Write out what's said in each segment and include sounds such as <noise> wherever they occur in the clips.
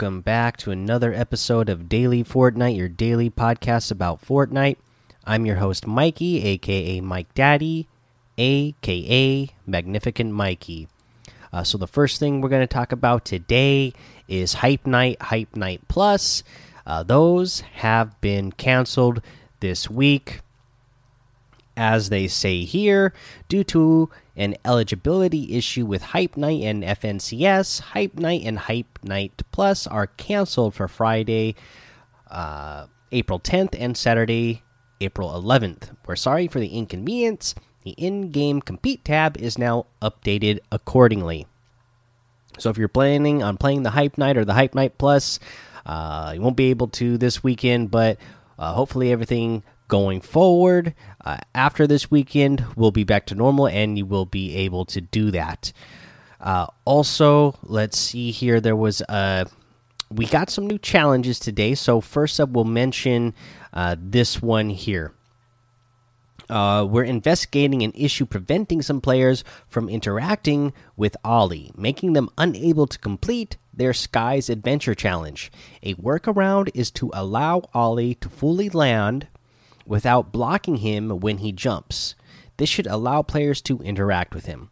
Welcome back to another episode of Daily Fortnite, your daily podcast about Fortnite. I'm your host, Mikey, aka Mike Daddy, aka Magnificent Mikey. Uh, so, the first thing we're going to talk about today is Hype Night, Hype Night Plus. Uh, those have been canceled this week, as they say here, due to an eligibility issue with Hype Night and FNCS. Hype Night and Hype Night Plus are canceled for Friday, uh, April 10th and Saturday, April 11th. We're sorry for the inconvenience. The in game compete tab is now updated accordingly. So if you're planning on playing the Hype Night or the Hype Night Plus, uh, you won't be able to this weekend, but uh, hopefully everything going forward uh, after this weekend we'll be back to normal and you will be able to do that. Uh, also let's see here. There was uh we got some new challenges today. So first up we'll mention uh, this one here. Uh, we're investigating an issue preventing some players from interacting with Ollie, making them unable to complete their Skye's Adventure Challenge. A workaround is to allow Ollie to fully land without blocking him when he jumps. This should allow players to interact with him.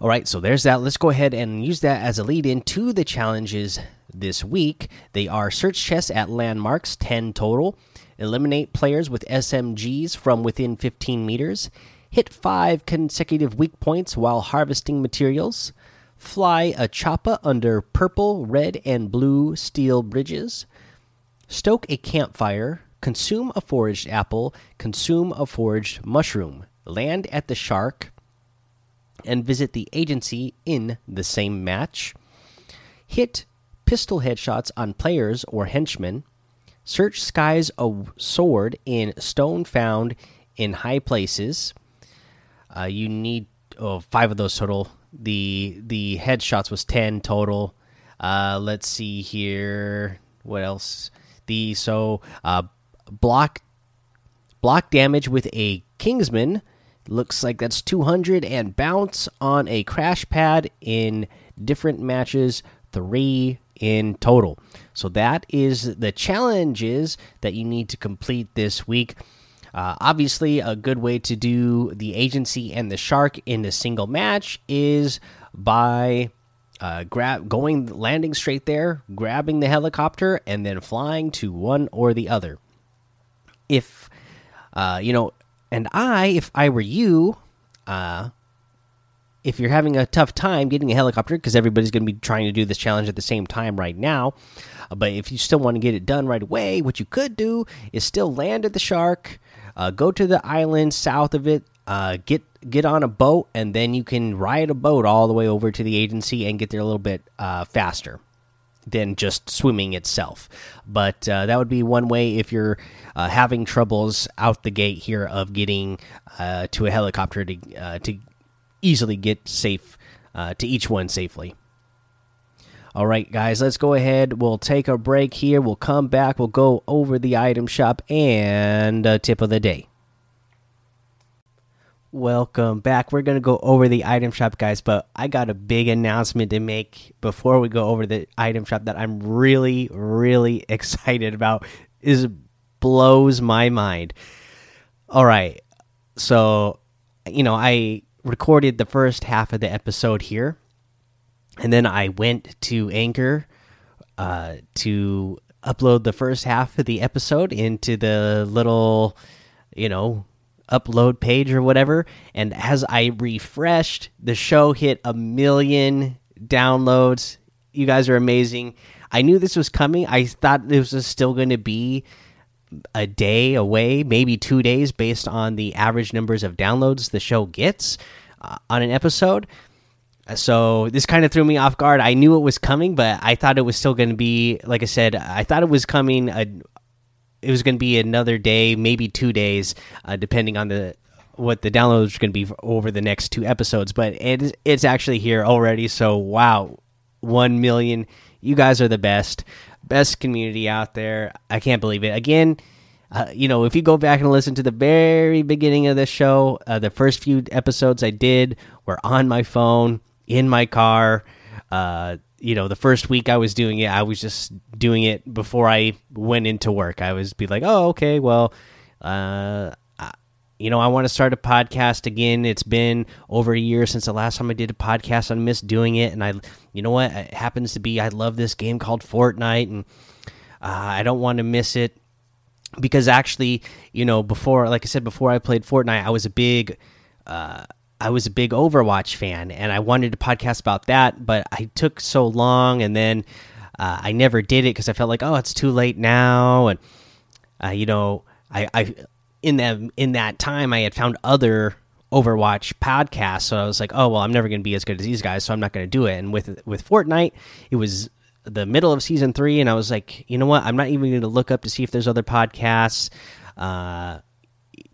All right, so there's that. Let's go ahead and use that as a lead in to the challenges this week. They are search chests at landmarks, 10 total, eliminate players with SMGs from within 15 meters, hit 5 consecutive weak points while harvesting materials, fly a choppa under purple, red, and blue steel bridges, stoke a campfire, consume a foraged apple, consume a foraged mushroom, land at the shark, and visit the agency in the same match. Hit pistol headshots on players or henchmen. Search Skye's a sword in stone found in high places. Uh, you need oh, five of those total. The the headshots was ten total. Uh, let's see here. What else? The so uh, block block damage with a Kingsman. Looks like that's 200 and bounce on a crash pad in different matches, three in total. So that is the challenges that you need to complete this week. Uh, obviously, a good way to do the agency and the shark in a single match is by uh, grab going landing straight there, grabbing the helicopter, and then flying to one or the other if uh, you know, and I, if I were you, uh, if you're having a tough time getting a helicopter because everybody's going to be trying to do this challenge at the same time right now, uh, but if you still want to get it done right away, what you could do is still land at the shark, uh, go to the island south of it, uh, get get on a boat, and then you can ride a boat all the way over to the agency and get there a little bit uh, faster than just swimming itself. But uh, that would be one way if you're uh, having troubles out the gate here of getting uh, to a helicopter to uh, to easily get safe uh, to each one safely. All right, guys, let's go ahead. We'll take a break here. We'll come back. We'll go over the item shop and tip of the day. Welcome back. We're going to go over the item shop, guys, but I got a big announcement to make before we go over the item shop that I'm really, really <laughs> excited about. Is blows my mind. All right. So, you know, I recorded the first half of the episode here, and then I went to Anchor uh, to upload the first half of the episode into the little, you know, upload page or whatever. And as I refreshed, the show hit a million downloads. You guys are amazing. I knew this was coming. I thought this was still going to be a day away, maybe two days, based on the average numbers of downloads the show gets uh, on an episode. So this kind of threw me off guard. I knew it was coming, but I thought it was still going to be, like I said, I thought it was coming a, it was going to be another day, maybe two days, uh, depending on the what the downloads are going to be over the next two episodes. But it's it's actually here already. So wow, one million! You guys are the best, best community out there. I can't believe it. Again, uh, you know, if you go back and listen to the very beginning of the show, uh, the first few episodes I did were on my phone in my car. uh, you know, the first week I was doing it, I was just doing it before I went into work. I was be like, oh, okay, well, uh, you know, I want to start a podcast again. It's been over a year since the last time I did a podcast. I miss doing it, and I, you know what, it happens to be I love this game called Fortnite, and uh, I don't want to miss it because actually, you know, before, like I said, before I played Fortnite, I was a big. Uh, I was a big Overwatch fan, and I wanted to podcast about that, but I took so long, and then uh, I never did it because I felt like, oh, it's too late now, and uh, you know, I, I in that in that time I had found other Overwatch podcasts, so I was like, oh well, I'm never going to be as good as these guys, so I'm not going to do it. And with with Fortnite, it was the middle of season three, and I was like, you know what, I'm not even going to look up to see if there's other podcasts, uh,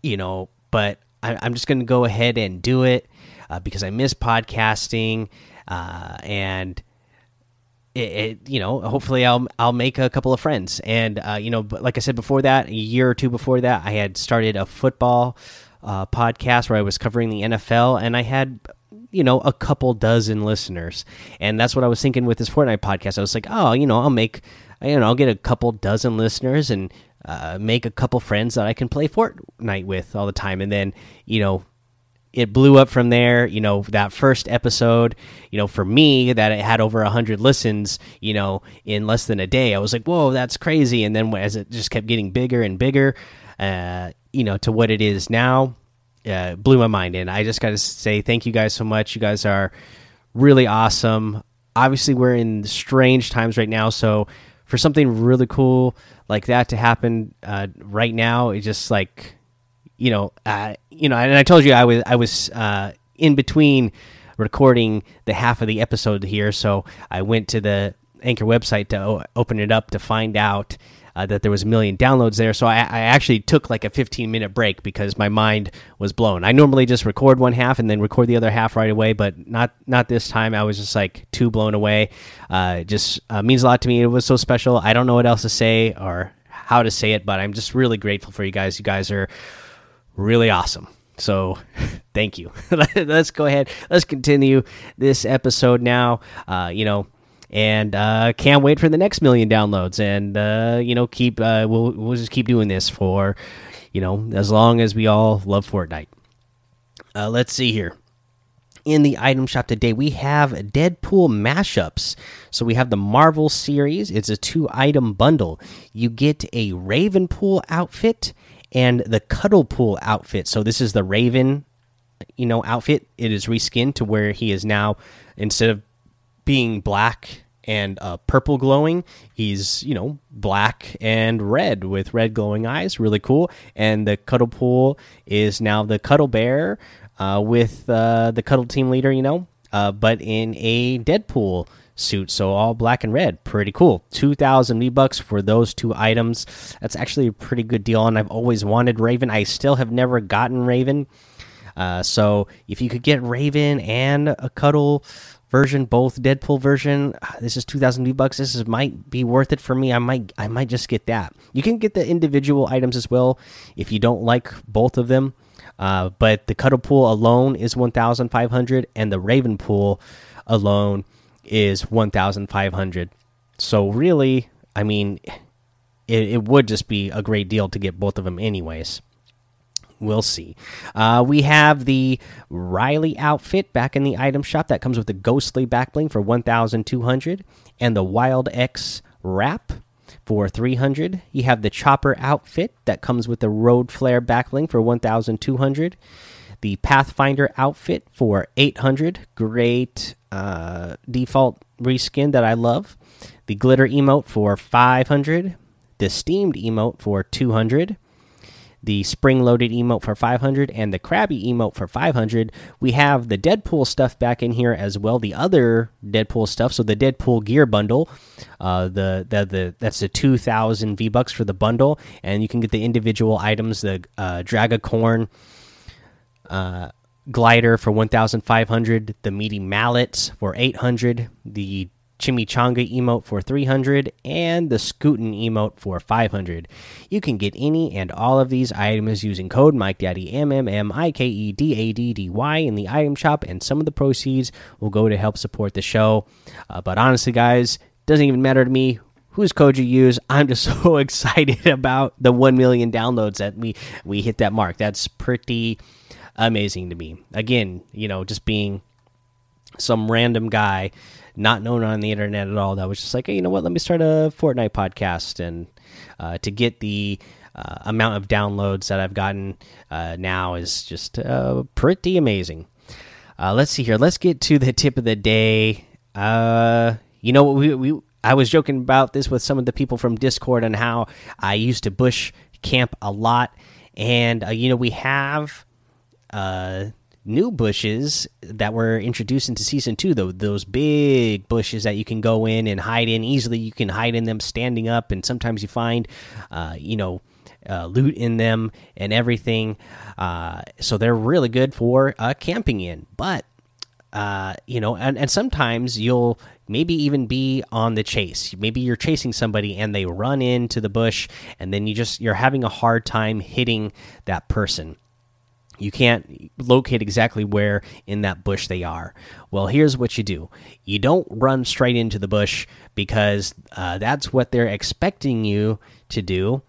you know, but I, am just going to go ahead and do it uh, because I miss podcasting, uh, and it, it, you know, hopefully I'll I'll make a couple of friends, and uh, you know, like I said before that, a year or two before that, I had started a football uh, podcast where I was covering the NFL, and I had you know a couple dozen listeners. And that's what i was thinking with this fortnite podcast. I was like oh you know i'll make you know i'll get a couple dozen listeners and uh, make a couple friends that I can play Fortnite with all the time. And then, you know, it blew up from there. You know, that first episode, you know, for me, that it had over 100 listens, you know, in less than a day, I was like, whoa, that's crazy. And then as it just kept getting bigger and bigger, uh, you know, to what it is now, uh, blew my mind. And I just got to say thank you guys so much. You guys are really awesome. Obviously, we're in strange times right now. So, for something really cool like that to happen uh, right now, it's just like you know, uh, you know, and I told you I was I was uh, in between recording the half of the episode here, so I went to the Anchor website to open it up to find out uh, that there was a million downloads there. So I, I, actually took like a 15 minute break because my mind was blown. I normally just record one half and then record the other half right away, but not not this time. I was just like too blown away. Uh, just uh, means a lot to me. It was so special. I don't know what else to say or how to say it, but I'm just really grateful for you guys. You guys are really awesome. So, <laughs> thank you. <laughs> Let's go ahead. Let's continue this episode now. Uh, you know, and uh, can't wait for the next million downloads. And uh, you know, keep uh, we'll we'll just keep doing this for you know as long as we all love Fortnite. Uh, let's see here. In the item shop today, we have Deadpool mashups. So we have the Marvel series. It's a two item bundle. You get a Ravenpool outfit and the Cuddlepool outfit. So this is the Raven, you know, outfit. It is reskinned to where he is now instead of being black and uh, purple glowing. He's you know black and red with red glowing eyes, really cool. And the cuddle pool is now the cuddle bear uh, with uh, the cuddle team leader, you know, uh, but in a Deadpool suit, so all black and red, pretty cool. Two thousand V bucks for those two items. That's actually a pretty good deal, and I've always wanted Raven. I still have never gotten Raven. Uh, so if you could get Raven and a cuddle version, both Deadpool version. Ah, this is 2000 V bucks. This is might be worth it for me. I might I might just get that. You can get the individual items as well if you don't like both of them. Uh, but the Cuddle Pool alone is 1,500, and the Raven Pool alone is 1,500. So really, I mean, it, it would just be a great deal to get both of them, anyways we'll see. Uh, we have the Riley outfit back in the item shop that comes with the ghostly backbling for 1,200 and the Wild X wrap for 300. You have the Chopper outfit that comes with the Road Flare backbling for 1,200. The Pathfinder outfit for 800. Great uh, default reskin that I love. The Glitter emote for 500. The Steamed emote for 200 the spring loaded emote for 500 and the crabby emote for 500 we have the deadpool stuff back in here as well the other deadpool stuff. So the deadpool gear bundle uh, the, the the that's the 2000 v bucks for the bundle. And you can get the individual items the uh, dragacorn uh, glider for 1500 the meaty mallets for 800 the Chimichanga emote for 300, and the Scootin emote for 500. You can get any and all of these items using code MikeDaddy M M M I K E D A D D Y in the item shop, and some of the proceeds will go to help support the show. Uh, but honestly, guys, doesn't even matter to me whose code you use. <laughs> I'm just <laughs> so excited about the 1 million downloads that we we hit that mark. That's pretty amazing to me. Again, you know, just being some random guy not known on the internet at all that was just like, hey, you know what? Let me start a Fortnite podcast and uh, to get the uh, amount of downloads that I've gotten uh, now is just uh, pretty amazing. Uh, let's see here. Let's get to the tip of the day. Uh, you know, we we I was joking about this with some of the people from Discord and how I used to bush camp a lot, and you know we have new bushes that were introduced into season two though those big bushes that you can go in and hide in easily. You can hide in them standing up and sometimes you find uh, you know uh, loot in them and everything. Uh, so they're really good for uh, camping in. But uh, you know and, and sometimes you'll maybe even be on the chase. Maybe you're chasing somebody and they run into the bush and then you just you're having a hard time hitting that person you can't locate exactly where in that bush they are. Well, here's what you do you don't run straight into the bush because uh, that's what they're expecting you to do.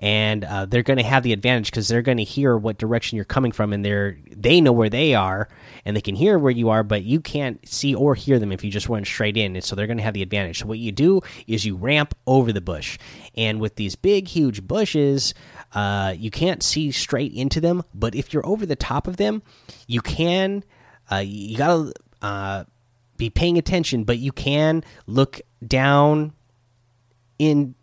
And uh, they're going to have the advantage because they're going to hear what direction you're coming from, and they're they know where they are, and they can hear where you are, but you can't see or hear them if you just run straight in, and so they're going to have the advantage. So what you do is you ramp over the bush, and with these big, huge bushes, uh, you can't see straight into them, but if you're over the top of them, you can. Uh, you gotta uh, be paying attention, but you can look down in.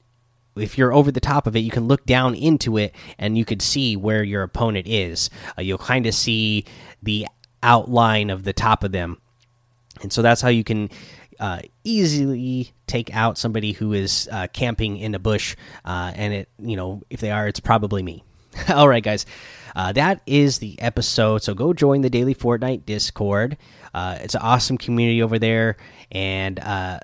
If you're over the top of it, you can look down into it, and you could see where your opponent is. Uh, you'll kind of see the outline of the top of them, and so that's how you can uh, easily take out somebody who is uh, camping in a bush, uh, and it you know if they are, it's probably me. <laughs> All right, guys, uh, that is the episode. So go join the Daily Fortnite Discord. Uh, it's an awesome community over there, and uh,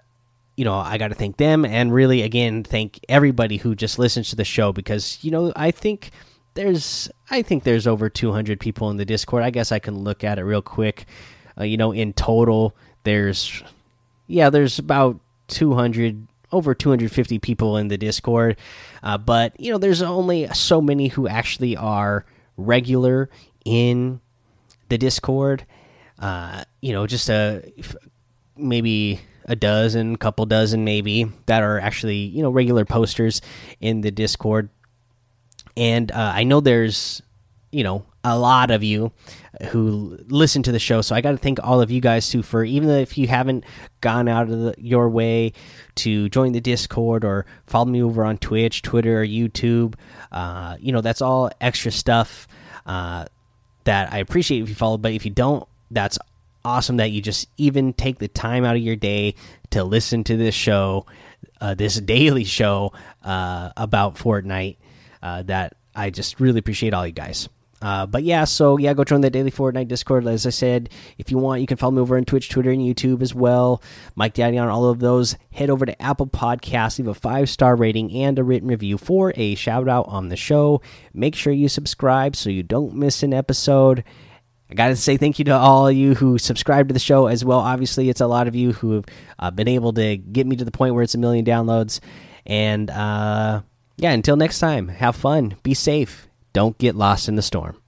you know I got to thank them, and really again thank everybody who just listens to the show because you know I think there's I think there's over 200 people in the Discord. I guess I can look at it real quick. you know, in total, there's yeah, there's about 200 over 250 people in the Discord, uh, but you know, there's only so many who actually are regular in the Discord. Uh, you know, just a maybe a dozen, couple dozen, maybe that are actually you know regular posters in the Discord. And uh, I know there's you know a lot of you who listen to the show so i got to thank all of you guys too for even if you haven't gone out of the, your way to join the discord or follow me over on twitch twitter or youtube uh, you know that's all extra stuff uh, that i appreciate if you follow but if you don't that's awesome that you just even take the time out of your day to listen to this show uh, this daily show uh, about fortnite uh, that i just really appreciate all you guys uh, but yeah, so yeah, go join the Daily Fortnite Discord. As I said, if you want, you can follow me over on Twitch, Twitter, and YouTube as well. Mike Daddy on all of those. Head over to Apple Podcasts, leave a five star rating and a written review for a shout out on the show. Make sure you subscribe so you don't miss an episode. I got to say thank you to all of you who subscribe to the show as well. Obviously, it's a lot of you who have uh, been able to get me to the point where it's a million downloads. And uh, yeah, until next time, have fun, be safe, don't get lost in the storm.